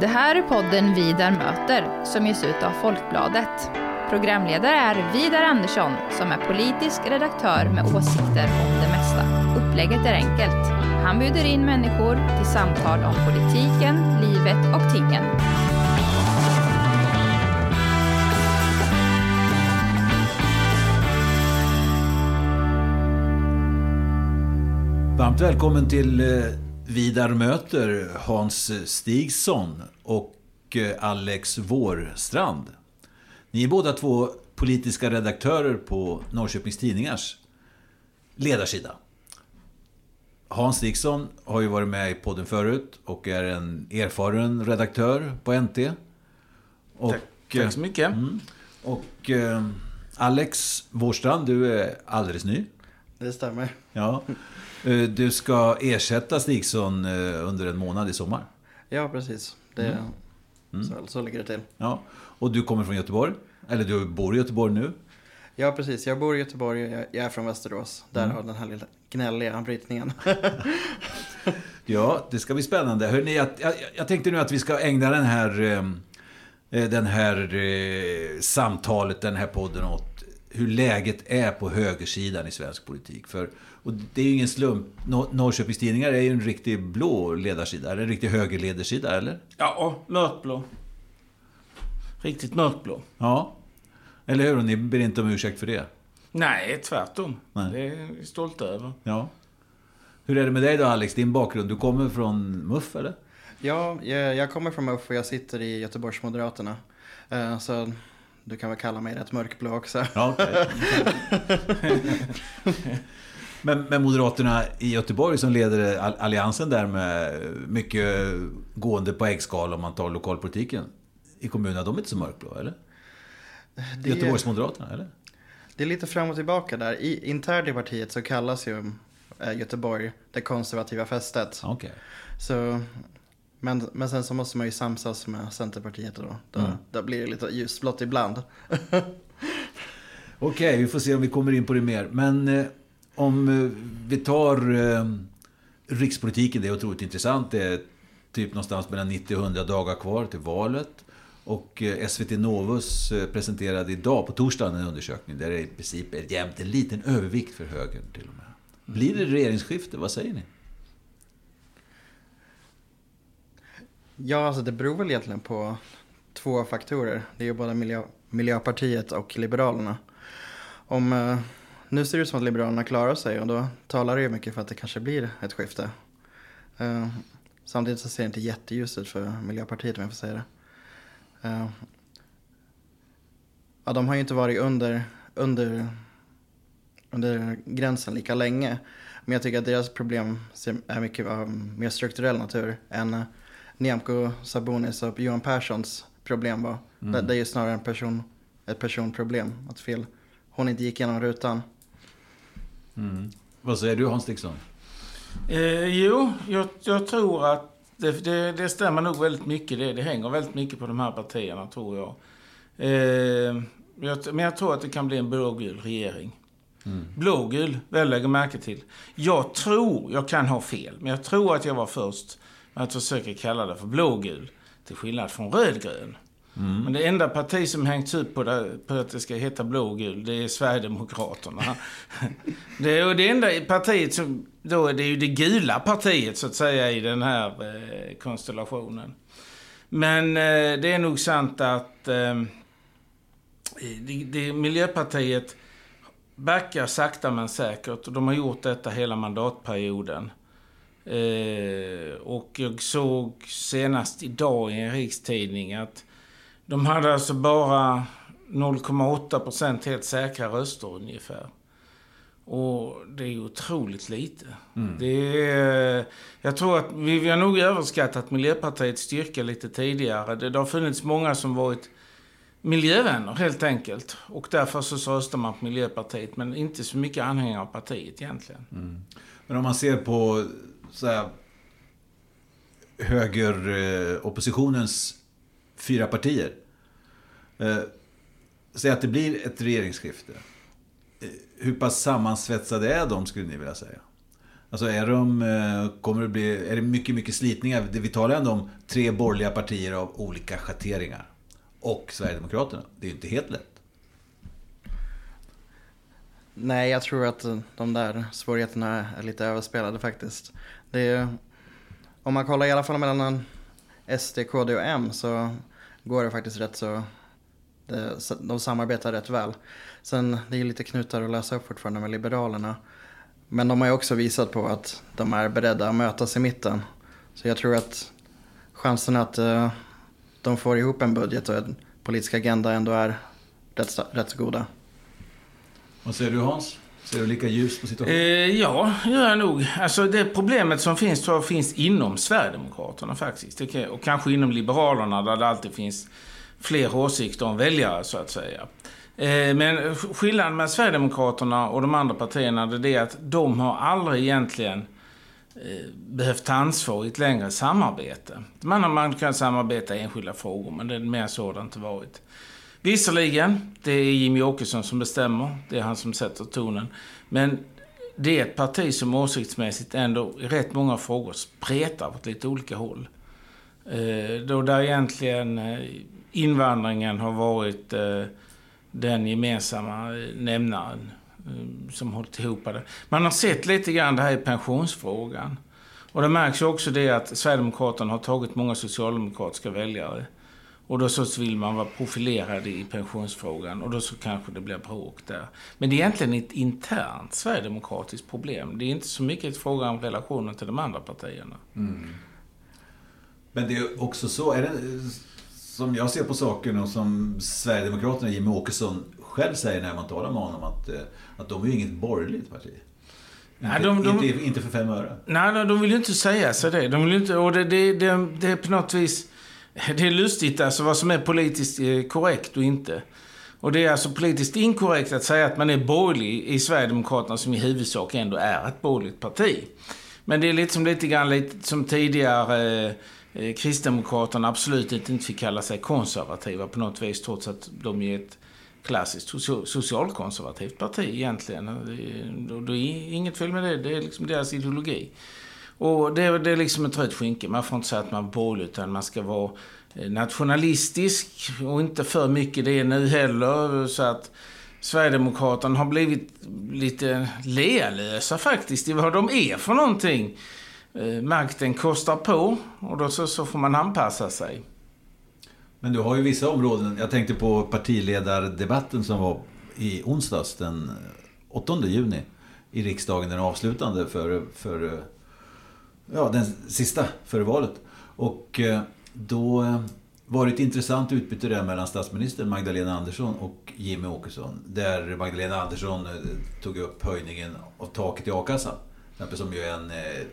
Det här är podden Vidar möter som ges ut av Folkbladet. Programledare är Vidar Andersson som är politisk redaktör med åsikter om det mesta. Upplägget är enkelt. Han bjuder in människor till samtal om politiken, livet och tingen. Varmt välkommen till eh, Vidar möter Hans Stigsson och eh, Alex Vårstrand. Ni är båda två politiska redaktörer på Norrköpings Tidningars ledarsida. Hans Stigsson har ju varit med i podden förut och är en erfaren redaktör på NT. Och, Tack, tack så mycket. Mm, och eh, Alex Vårstrand, du är alldeles ny. Det stämmer. Ja. Eh, Du ska ersätta Stigson eh, under en månad i sommar. Ja, precis. Det, Så, så ligger det till. Ja. Och du kommer från Göteborg. Eller du bor i Göteborg nu. Ja, precis. Jag bor i Göteborg jag, är från Västerås. Där har den här lilla gnälliga brytningen. Ja, det ska bli spännande. Hörrni, jag, jag, jag tänkte nu att vi ska ägna den här, eh, den här samtalet, den här podden åt hur läget är på högersidan i svensk politik. För, och det är ju ingen slump. Nor- Norrköpings Tidningar är ju en riktig blå ledarsida. Eller en riktig högerledarsida, eller? Ja, mörkblå. Riktigt mörkblå. Ja. Eller hur? Och ni ber inte om ursäkt för det. Nej, tvärtom. Nej. Det är vi stolta över. Ja. Hur är det med dig då Alex, din bakgrund? Du kommer från MUF eller? ja, jag, jag kommer från MUF och jag sitter i Göteborgsmoderaterna. Eh, så du kan väl kalla mig rätt mörkblå också. Ja, okej. men, men Moderaterna i Göteborg som leder all- alliansen där med mycket gående på äggskal om man tar lokalpolitiken i kommunerna, de är inte så mörkblå eller? Det Göteborgsmoderaterna eller? det är lite fram och tillbaka där. I, internt i partiet så kallas ju eh, Göteborg det konservativa fästet. Okej. Så, men, men sen så måste man ju samsas med Centerpartiet då. Då, Mm. då blir det lite ljusblått ibland. Okej, vi får se om vi kommer in på det mer. Men eh, om eh, vi tar eh, rikspolitiken, det är otroligt intressant. Det är typ någonstans mellan 90 och 100 dagar kvar till valet. Och eh, SVT Novus eh, presenterade idag, på torsdagen, en undersökning där det i princip är jämnt en liten övervikt för högern till och med. Blir det regeringsskifte? Vad säger ni? Ja, alltså det beror väl egentligen på två faktorer. Det är ju både miljö, Miljöpartiet och Liberalerna. Om, eh, nu ser det ut som att Liberalerna klarar sig och då talar det ju mycket för att det kanske blir ett skifte. Eh, samtidigt så ser det inte jätteljust ut för Miljöpartiet om jag får säga det. Eh, ja, de har ju inte varit under, under, under gränsen lika länge. Men jag tycker att deras problem är mycket av mer strukturell natur än eh, Nyamko Sabonis och Johan Perssons problem var. Det, det är ju snarare en person, ett personproblem. Att fel, hon inte gick igenom rutan. Vad säger du Hans Dickson? Eh, jo, jag, jag tror att det, det, det stämmer nog väldigt mycket. Det, det hänger väldigt mycket på de här partierna, tror jag. Eh, jag. Men jag tror att det kan bli en blågul regering. Blågul, väl lägger märke till. Jag tror, jag kan ha fel, men jag tror att jag var först att försöka kalla det för blågul. Till skillnad från rödgrön. Men det enda parti som hängts upp på, det, på att det ska heta blågul, det är Sverigedemokraterna. det är det enda partiet som, då är det ju det gula partiet så att säga i den här eh, konstellationen. Men eh, det är nog sant att eh, det, det, Miljöpartiet backar sakta men säkert och de har gjort detta hela mandatperioden. Eh, och jag såg senast idag i en rikstidning att de hade alltså bara 0,8 procent helt säkra röster ungefär. Och det är otroligt lite. Det är, jag tror att vi, vi har nog överskattat Miljöpartiets styrka lite tidigare. Det, det har funnits många som varit miljövänner helt enkelt. Och därför så röstar man på Miljöpartiet. Men inte så mycket anhängare av partiet egentligen. Men om man ser på så här, högeroppositionens eh, fyra partier. Eh, säg att det blir ett regeringsskifte. Eh, hur pass sammansvetsade är de, skulle ni vilja säga? Alltså är de, eh, kommer det bli, är det mycket, mycket slitningar? Vi talar ändå om tre borgerliga partier av olika schatteringar. Och Sverigedemokraterna. Det är ju inte helt lätt. Nej, jag tror att de där svårigheterna är lite överspelade faktiskt. Det är, om man kollar i alla fall mellan SD, KD och M så går det faktiskt rätt så... de samarbetar rätt väl. Sen det är lite knutar att lösa upp fortfarande med Liberalerna. Men de har ju också visat på att de är beredda att mötas i mitten. Så jag tror att chansen att uh, de får ihop en budget och en politisk agenda ändå är rätt, rätt så goda. Vad säger du Hans? Ser du lika ljus på situationen? Eh, ja, gör jag nog. Alltså det problemet som finns tror jag finns inom Sverigedemokraterna faktiskt. Och kanske inom Liberalerna där det alltid finns fler åsikter om väljare så att säga. Eh, men skillnaden med Sverigedemokraterna och de andra partierna det är att de har aldrig egentligen eh, behövt ta ansvar i ett längre samarbete. Man har man kan samarbeta i enskilda frågor, men det är mer så det inte varit. Visserligen, det är Jimmy Åkesson som bestämmer. Det är han som sätter tonen. Men det är ett parti som åsiktsmässigt ändå i rätt många frågor spretar åt lite olika håll. Eh, då där egentligen eh, invandringen har varit eh, den gemensamma nämnaren som hållit ihop det. Man har sett lite grann det här i pensionsfrågan. Och det märks ju också det att Sverigedemokraterna har tagit många socialdemokratiska väljare. Och då så vill man vara profilerad i pensionsfrågan och då så kanske det blir bråk där. Men det är egentligen ett internt sverigedemokratiskt problem. Det är inte så mycket ett fråga om relationen till de andra partierna. Mm. Men det är också så, är det, som jag ser på saken och som Sverigedemokraterna, Jimmie Åkesson, själv säger när man talar med honom att, eh, att de är ju inget borgerligt parti. Nej, de, de, inte, inte, för fem öre. Nej, de vill ju inte säga så det. De vill inte, och det, det, det, det är på något vis... Det är lustigt alltså vad som är politiskt eh, korrekt och inte. Och det är alltså politiskt inkorrekt att säga att man är borgerlig i Sverigedemokraterna som i huvudsak ändå är ett borgerligt parti. Men det är lite som, lite grann, lite som tidigare eh, eh Kristdemokraterna absolut inte fick kalla sig konservativa på något vis trots att de är ett klassiskt socialkonservativt parti egentligen. Det är inget fel med det, det är liksom deras ideologi. Och det, är, det är liksom ett rött skynke. Man får inte säga att man är borgerlig utan man ska vara eh, nationalistisk och inte för mycket det nu heller. Så att Sverigedemokraterna har blivit lite lealösa faktiskt i vad de är för någonting. Eh, makten kostar på och då så, så får man anpassa sig. Men du har ju vissa områden. Jag tänkte på partiledardebatten som var i onsdags den eh, 8 juni i riksdagen. Den avslutande för, för ja, den sista före valet. Och eh, då eh, var det ett intressant utbyte där mellan statsministern Magdalena Andersson och Jimmy Åkesson. Där Magdalena Andersson eh, tog upp höjningen av taket i a-kassan. Som ju är en,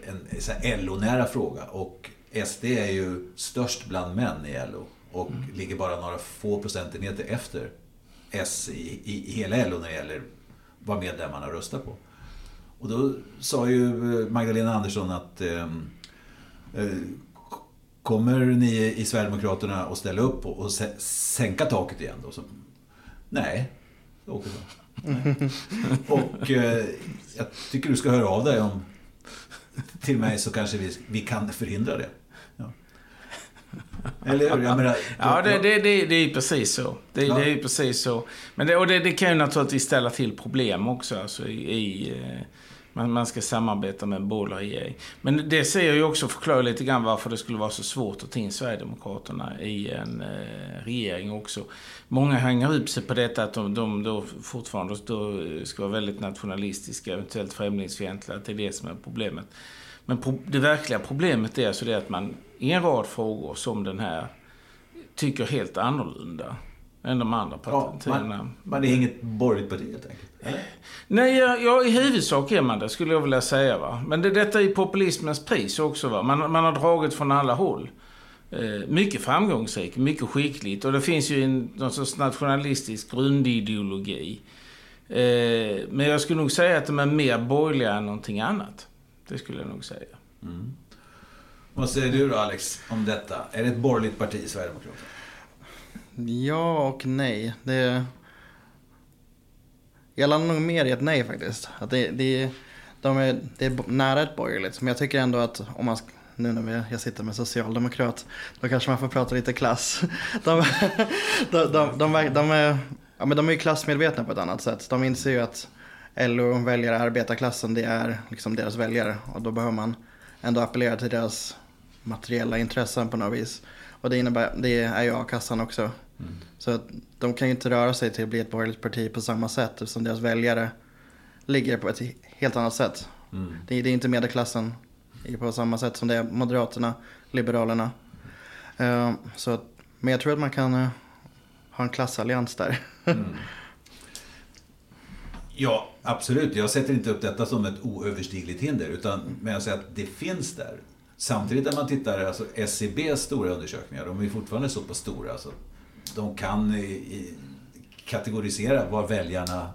en, en LO-nära fråga. Och SD är ju störst bland män i LO. Och mm. ligger bara några få procentenheter efter S i, i, i hela LO när det gäller vad medlemmarna röstar på. Och då sa ju eh, Magdalena Andersson att ehm, eh, Kommer ni i Sverigedemokraterna att ställa upp och, och sänka taket igen då? Så, nej, Åke Och eh, jag tycker du ska höra av dig om till mig så kanske vi, vi kan förhindra det. Ja. Eller hur? Jag menar, ja, det, det, det, det är precis så. Det, ja. det är precis så. Men det, och det, det kan ju naturligtvis ställa till problem också alltså, i, i eh, man, man ska samarbeta med en borgerlig regering. Men det ser jag ju också förklarar lite grann varför det skulle vara så svårt att ta in Sverigedemokraterna i en eh, regering också. Många hänger upp sig på detta att de, de då fortfarande då ska vara väldigt nationalistiska, eventuellt främlingsfientliga. att Det är det som är problemet. Men pro det verkliga problemet är alltså det att man i en rad frågor som den här tycker helt annorlunda än de andra partierna. Ja, man, är inget borgerligt parti helt enkelt? Eller? Nej, ja, i huvudsak är man det skulle jag vilja säga. Va? Men det, detta är populismens pris också. Va? Man, man har dragit från alla håll. Eh, mycket framgångsrikt, mycket skickligt. Och det finns ju en någon sorts nationalistisk grundideologi. Eh, men jag skulle nog säga att de är mer borgerliga än någonting annat. Det skulle jag nog säga. Mm. Vad säger du då Alex om detta? Är det ett borgerligt parti, Sverigedemokraterna? Ja och nej. Det... Jag landar nog mer i ett nej faktiskt. Att det, det, de är, det är nära ett borgerligt. Men jag tycker ändå att om man, nu när jag sitter med socialdemokrat, då kanske man får prata lite klass. De, de, de, de, de är, ja, men de är ju klassmedvetna på ett annat sätt. De inser ju att LO-väljare, arbetarklassen, det är liksom deras väljare. Och då behöver man ändå appellera till deras materiella intressen på något vis. Och det, innebär, det är ju a-kassan också. Mm. Så att de kan ju inte röra sig till att bli ett borgerligt parti på samma sätt eftersom deras väljare ligger på ett helt annat sätt. Mm. Det, det, är inte medelklassen på samma sätt som det är Moderaterna, Liberalerna. Uh, så, men jag tror att man kan uh, ha en klassallians där. Mm. Ja, absolut. Jag sätter inte upp detta som ett oöverstigligt hinder. Utan, men jag säger att det finns där. Samtidigt när man tittar, alltså SCBs stora undersökningar, de är fortfarande så pass stora. Alltså, de kan i, kategorisera var väljarna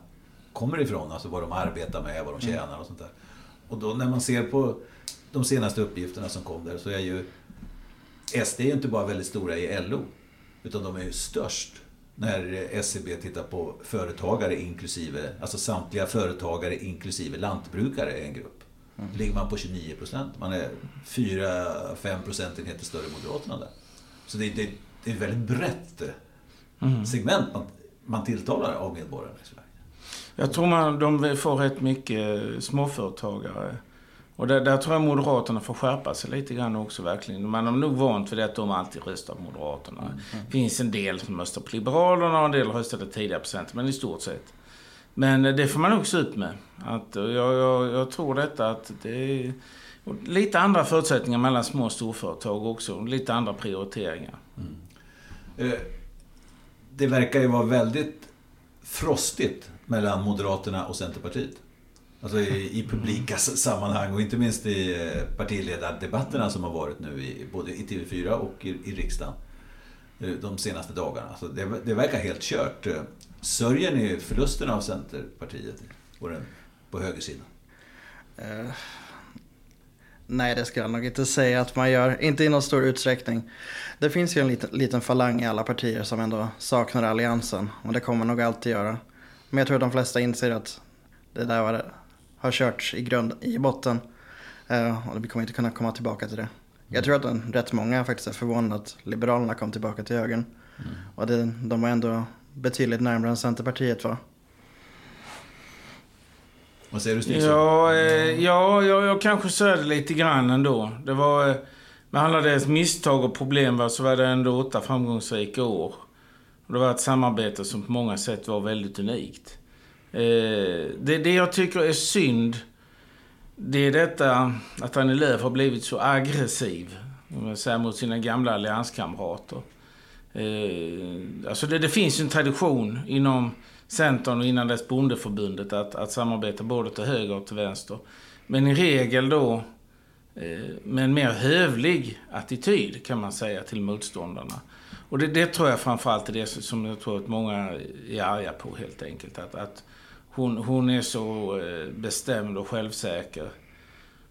kommer ifrån, alltså vad de arbetar med, vad de mm. tjänar och sånt där. Och då när man ser på de senaste uppgifterna som kom där så är ju SD är ju inte bara väldigt stora i LO, utan de är ju störst när SCB tittar på företagare inklusive, alltså samtliga företagare inklusive lantbrukare är en grupp. Mm. ligger man på 29 procent. Man är 4-5 procentenheter större än Moderaterna där. Så det, det, det är ett väldigt brett mm. segment man, man tilltalar av medborgarna i Sverige. Jag tror man, de får rätt mycket småföretagare. Och där, där tror jag Moderaterna får skärpa sig lite grann också verkligen. Man är nog vant vid att de alltid röstar på Moderaterna. Mm. Det finns en del som röstar på Liberalerna och en del röstade tidigare på Centern, men i stort sett. Men det får man också ut med. Att jag, jag, jag tror detta att det är lite andra förutsättningar mellan små och storföretag också. Lite andra prioriteringar. Mm. Eh, det verkar ju vara väldigt frostigt mellan Moderaterna och Centerpartiet. Alltså i, i publika sammanhang och inte minst i eh, partiledardebatterna som har varit nu i, både i TV4 och i, i riksdagen eh, de senaste dagarna. Alltså det, det verkar helt kört. Sörjer ni förlusten av Centerpartiet på, den, på högersidan? Nej, det ska jag nog inte säga att man gör. Inte i någon stor utsträckning. Det finns ju en liten, liten falang i alla partier som ändå saknar alliansen. Och det kommer nog alltid göra. Men jag tror att de flesta inser att det där var, har körts i, grund, i botten. Uh, och vi kommer inte kunna komma tillbaka till det. Jag tror att en, rätt många faktiskt är förvånade att Liberalerna kom tillbaka till högern. Mm. Och det, de var ändå betydligt närmare än Centerpartiet va? Vad säger du Stig? Ja, eh, ja jag, jag kanske sörjde lite grann ändå. Det var... Eh, med alla deras misstag och problem va, så var det ändå åtta framgångsrika år. Och det var ett samarbete som på många sätt var väldigt unikt. Eh, det, det jag tycker är synd, det är detta att Annie Lööf har blivit så aggressiv säger, mot sina gamla allianskamrater. Eh, alltså det, det finns ju en tradition inom Centern och innan dess Bondeförbundet att, att samarbeta både till höger och till vänster. Men i regel då eh, med en mer hövlig attityd kan man säga till motståndarna. Och det, det tror jag framförallt är det som jag tror att många är arga på helt enkelt. Att, att hon, hon är så eh, bestämd och självsäker.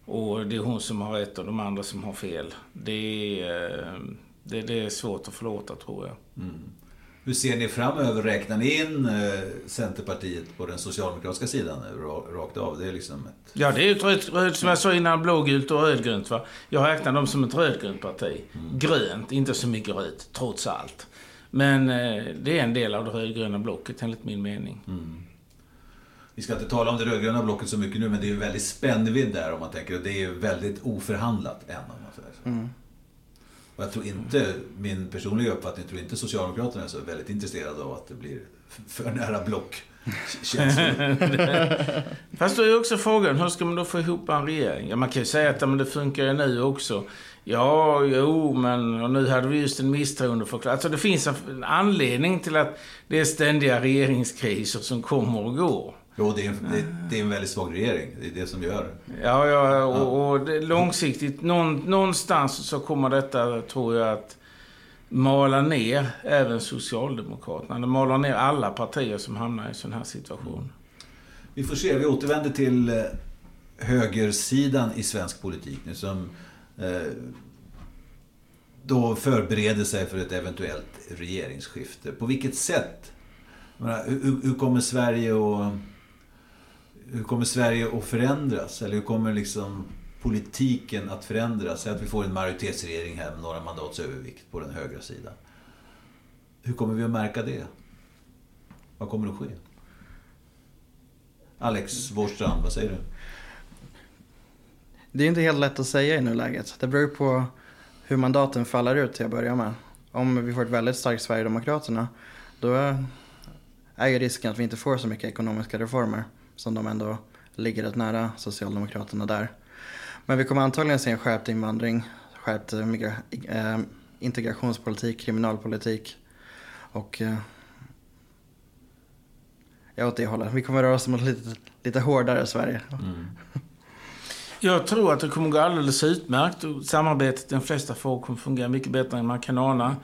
Och det är hon som har rätt och de andra som har fel. Det är, eh, det, det är svårt att förlåta tror jag. Mm. Hur ser ni framöver? Räknar ni in eh, Centerpartiet på den socialdemokratiska sidan rakt av? Det är liksom ett... Ja, det är ju ett röd, som jag sa innan, blågult och rödgrönt. Va? Jag räknar dem som ett rödgrönt parti. Mm. Grönt, inte så mycket rött, trots allt. Men eh, det är en del av det rödgröna blocket enligt min mening. Mm. Vi ska inte tala om det rödgröna blocket så mycket nu, men det är ju väldigt spännvidd där om man tänker. Det är ju väldigt oförhandlat än. Om man säger så. Mm. Och jag tror inte, min personliga uppfattning, jag tror inte Socialdemokraterna är så väldigt intresserade av att det blir för nära block. Fast då är också frågan, hur ska man då få ihop en regering? Ja, man kan ju säga att men det funkar ju nu också. Ja, jo, men och nu hade vi just en misstroendeförklaring. Alltså det finns en anledning till att det är ständiga regeringskriser som kommer och går. Jo, det är, en, det, det, är en väldigt svag regering. Det är det som gör Ja, ja och, och det, långsiktigt, någon, någonstans så kommer detta, tror jag, att mala ner även Socialdemokraterna. Det malar ner alla partier som hamnar i en sån här situation. Mm. Vi får se. Vi återvänder till eh, högersidan i svensk politik nu som eh, då förbereder sig för ett eventuellt regeringsskifte. På vilket sätt? Menar, hur, hur kommer Sverige att hur kommer Sverige att förändras? Eller hur kommer liksom politiken att förändras? Säg att vi får en majoritetsregering här med några mandats övervikt på den högra sidan. Hur kommer vi att märka det? Vad kommer att ske? Alex Vårstrand, vad säger du? Det är inte helt lätt att säga i nuläget. Det beror på hur mandaten faller ut till att börja med. Om vi får ett väldigt starkt Sverigedemokraterna, då är ju risken att vi inte får så mycket ekonomiska reformer som de ändå ligger rätt nära Socialdemokraterna där. Men vi kommer antagligen se en skärpt invandring, skärpt äh, integrationspolitik, kriminalpolitik och äh, ja, åt det hållet. Vi kommer röra oss mot lite, lite hårdare Sverige. Mm. Jag tror att det kommer gå alldeles utmärkt och samarbetet i de flesta frågor kommer fungera mycket bättre än man kan ana.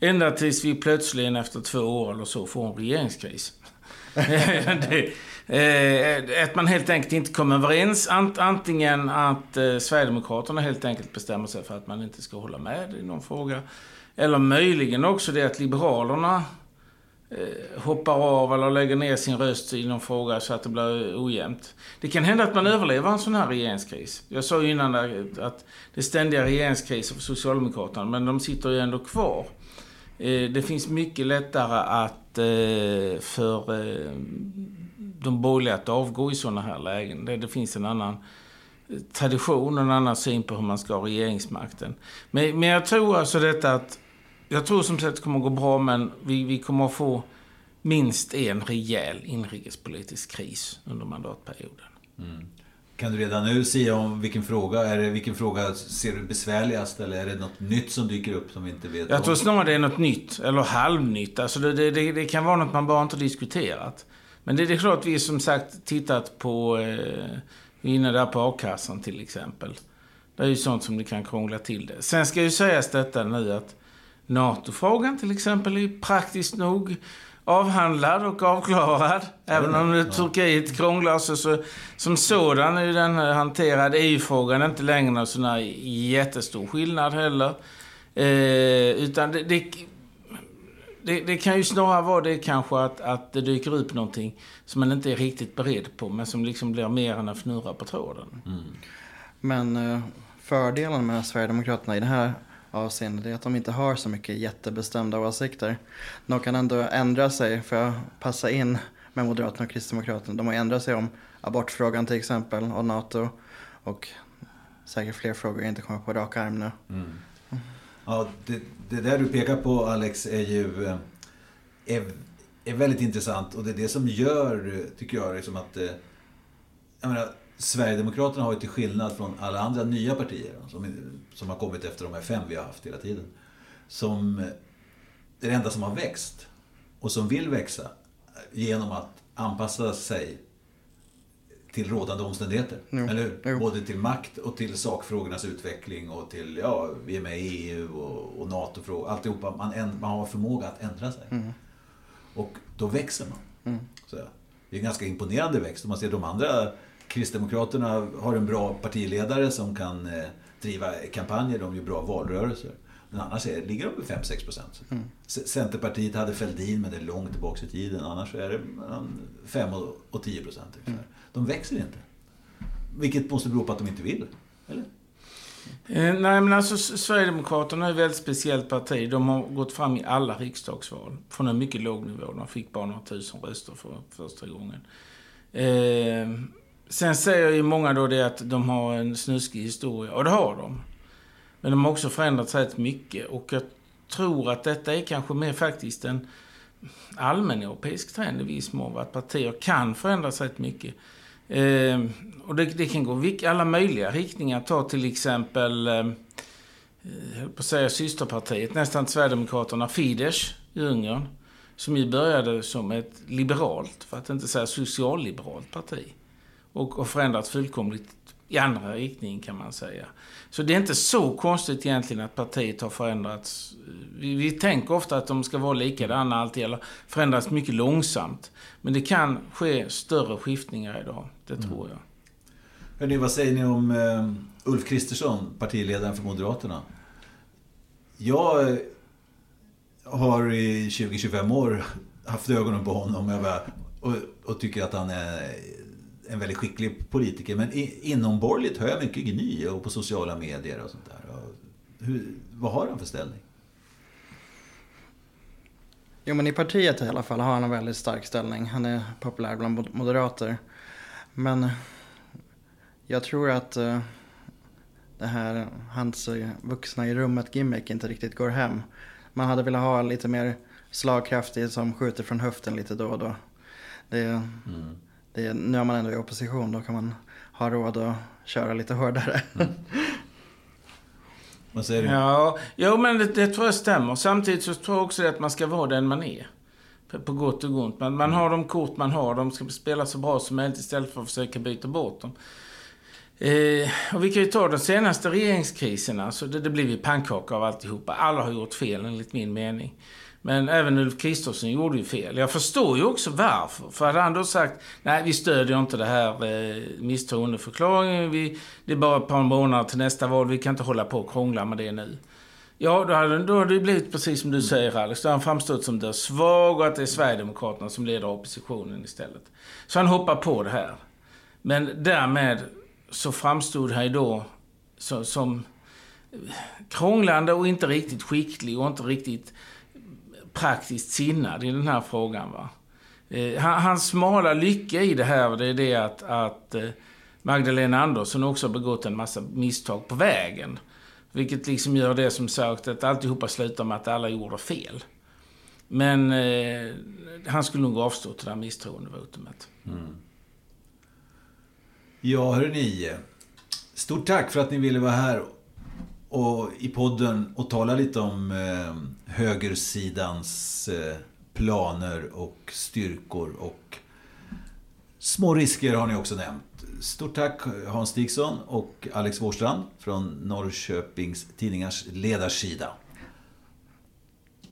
Ända tills vi plötsligen efter två år eller så får en regeringskris. det, eh, att man helt enkelt inte kommer överens. antingen att eh, Sverigedemokraterna helt enkelt bestämmer sig för att man inte ska hålla med i någon fråga. Eller möjligen också det att Liberalerna eh, hoppar av eller lägger ner sin röst i någon fråga så att det blir ojämnt. Det kan hända att man överlever en sån här regeringskris. Jag sa ju innan att det är ständiga regeringskriser för Socialdemokraterna, men de sitter ju ändå kvar. Eh, det finns mycket lättare att Eh, för eh, de borgerliga att avgå i sådana här lägen. Det finns en annan eh, tradition och en annan syn på hur man ska ha regeringsmakten. Men jag tror alltså detta att jag tror som sagt att det kommer att gå bra, men vi, vi kommer att få minst en rejäl inrikespolitisk kris under mandatperioden. Mm. Kan du redan nu säga om vilken fråga, är det, vilken fråga ser du besvärligast eller är det något nytt som dyker upp som vi inte vet Jag om? tror snarare det är något nytt, eller halvnytt. Alltså det, det, det, kan vara något man bara inte diskuterat. Men det, är klart vi som sagt tittat på, eh, vi är inne där på a-kassan till exempel. Det är ju sånt som det kan krångla till det. Sen ska ju sägas detta nu att NATO-frågan till exempel är praktiskt nog avhandlad och avklarad. Även om det, Turkiet krånglar så, så som sådan är den hanterad. EU-frågan är inte längre någon sån här jättestor skillnad heller. Eh, utan det, det, det, det, kan ju snarare vara det kanske att, att det dyker upp någonting som man inte är riktigt beredd på, men som liksom blir mer än en fnurra på tråden. Mm. Men eh, fördelen med Sverigedemokraterna i det här avseende det är att de inte har så mycket jättebestämda åsikter. De kan ändå ändra sig för att passa in med Moderaterna och Kristdemokraterna. De har ändrat sig om abortfrågan till exempel och NATO och säkert fler frågor jag inte kommer på rak arm nu. Mm. Ja, det, det, där du pekar på Alex är ju eh, är, är väldigt intressant och det är det som gör, tycker jag, liksom att eh, jag menar, Sverigedemokraterna har ju till skillnad från alla andra nya partier som, som har kommit efter de här fem vi har haft hela tiden. Som det enda som har växt och som vill växa genom att anpassa sig till rådande omständigheter. Jo. Eller hur? Jo. Både till makt och till sakfrågornas utveckling och till, ja, vi är med i EU och, och NATO-frågor. Alltihopa. Man, man har förmåga att ändra sig. Mm. Och då växer man. Mm. Så, det är en ganska imponerande växt. Om man ser de andra Kristdemokraterna har en bra partiledare som kan eh, driva kampanjer. De gör bra valrörelser. Men annars är, ligger de på 5-6 procent. Mm. Centerpartiet hade Fälldin, men det är långt tillbaka i tiden. Annars är det 5 och 10 procent. Mm. De växer inte. Vilket måste bero på att de inte vill. Eller? Eh, nej, men alltså Sverigedemokraterna är ett väldigt speciellt parti. De har gått fram i alla riksdagsval. Från en mycket låg nivå. De fick bara några tusen röster för första gången. Eh, Sen säger ju många då det att de har en snuskig historia, och det har de. Men de har också förändrats rätt mycket och jag tror att detta är kanske mer faktiskt en allmän europeisk trend i viss mån, att partier kan förändras rätt mycket. Eh, och det, det, kan gå i alla möjliga riktningar. Ta till exempel, ehm, eh, jag på att säga systerpartiet, nästan Sverigedemokraterna, Fidesz i Ungern. Som ju började som ett liberalt, för att inte säga socialliberalt parti och, och förändrats fullkomligt i andra riktning kan man säga. Så det är inte så konstigt egentligen att partiet har förändrats. Vi, vi tänker ofta att de ska vara likadana alltid, eller förändras mycket långsamt. Men det kan ske större skiftningar idag, det mm. tror jag. Hörrni, vad säger ni om uh, Ulf Kristersson, partiledaren för Moderaterna? Jag uh, har i 20-25 år haft ögonen på honom och, och, och tycker att han är en väldigt skicklig politiker. Men inomborgerligt hör jag mycket gny och på sociala medier och sånt där. Hur, vad har han för ställning? Jo men i partiet i alla fall har han en väldigt stark ställning. Han är populär bland moderater. Men jag tror att uh, det här, hans vuxna i rummet gimmick inte riktigt går hem. Man hade velat ha lite mer slagkraftig som skjuter från höften lite då och då. Det, mm. Det, nu är man ändå i opposition, då kan man ha råd att köra lite hårdare. Mm. Vad säger du? Ja, jo, men det, det, tror jag stämmer. Samtidigt så tror jag också att man ska vara den man är. På gott och ont. Man, man mm. har de kort man har. De ska spela så bra som möjligt istället för att försöka byta bort dem. Eh, och vi kan ju ta de senaste regeringskriserna. Så det, det blev ju pannkaka av alltihopa. Alla har gjort fel enligt min mening. Men även Ulf Kristersson gjorde ju fel. Jag förstår ju också varför. För hade han då sagt nej, vi stödjer inte det här eh, misstroendeförklaringen. Vi, det är bara ett par månader till nästa val. Vi kan inte hålla på och krångla med det nu. Ja, då hade, då hade det blivit precis som du säger Alex. Då har han framstått som det svag och att det är Sverigedemokraterna som leder oppositionen istället. Så han hoppar på det här. Men därmed så framstod han ju då så, som krånglande och inte riktigt skicklig och inte riktigt praktiskt sinnad i den här frågan. Va? Eh, hans smala lycka i det här, det är det att, att eh, Magdalena Andersson också har begått en massa misstag på vägen. Vilket liksom gör det som sagt att alltihopa slutar med att alla gjorde fel. Men eh, han skulle nog avstå till det här misstroendevotumet. Mm. Ja, hörni. Stort tack för att ni ville vara här och i podden och tala lite om eh, högersidans eh, planer och styrkor och små risker har ni också nämnt. Stort tack Hans Stigson och Alex Wårstrand från Norrköpings Tidningars ledarsida.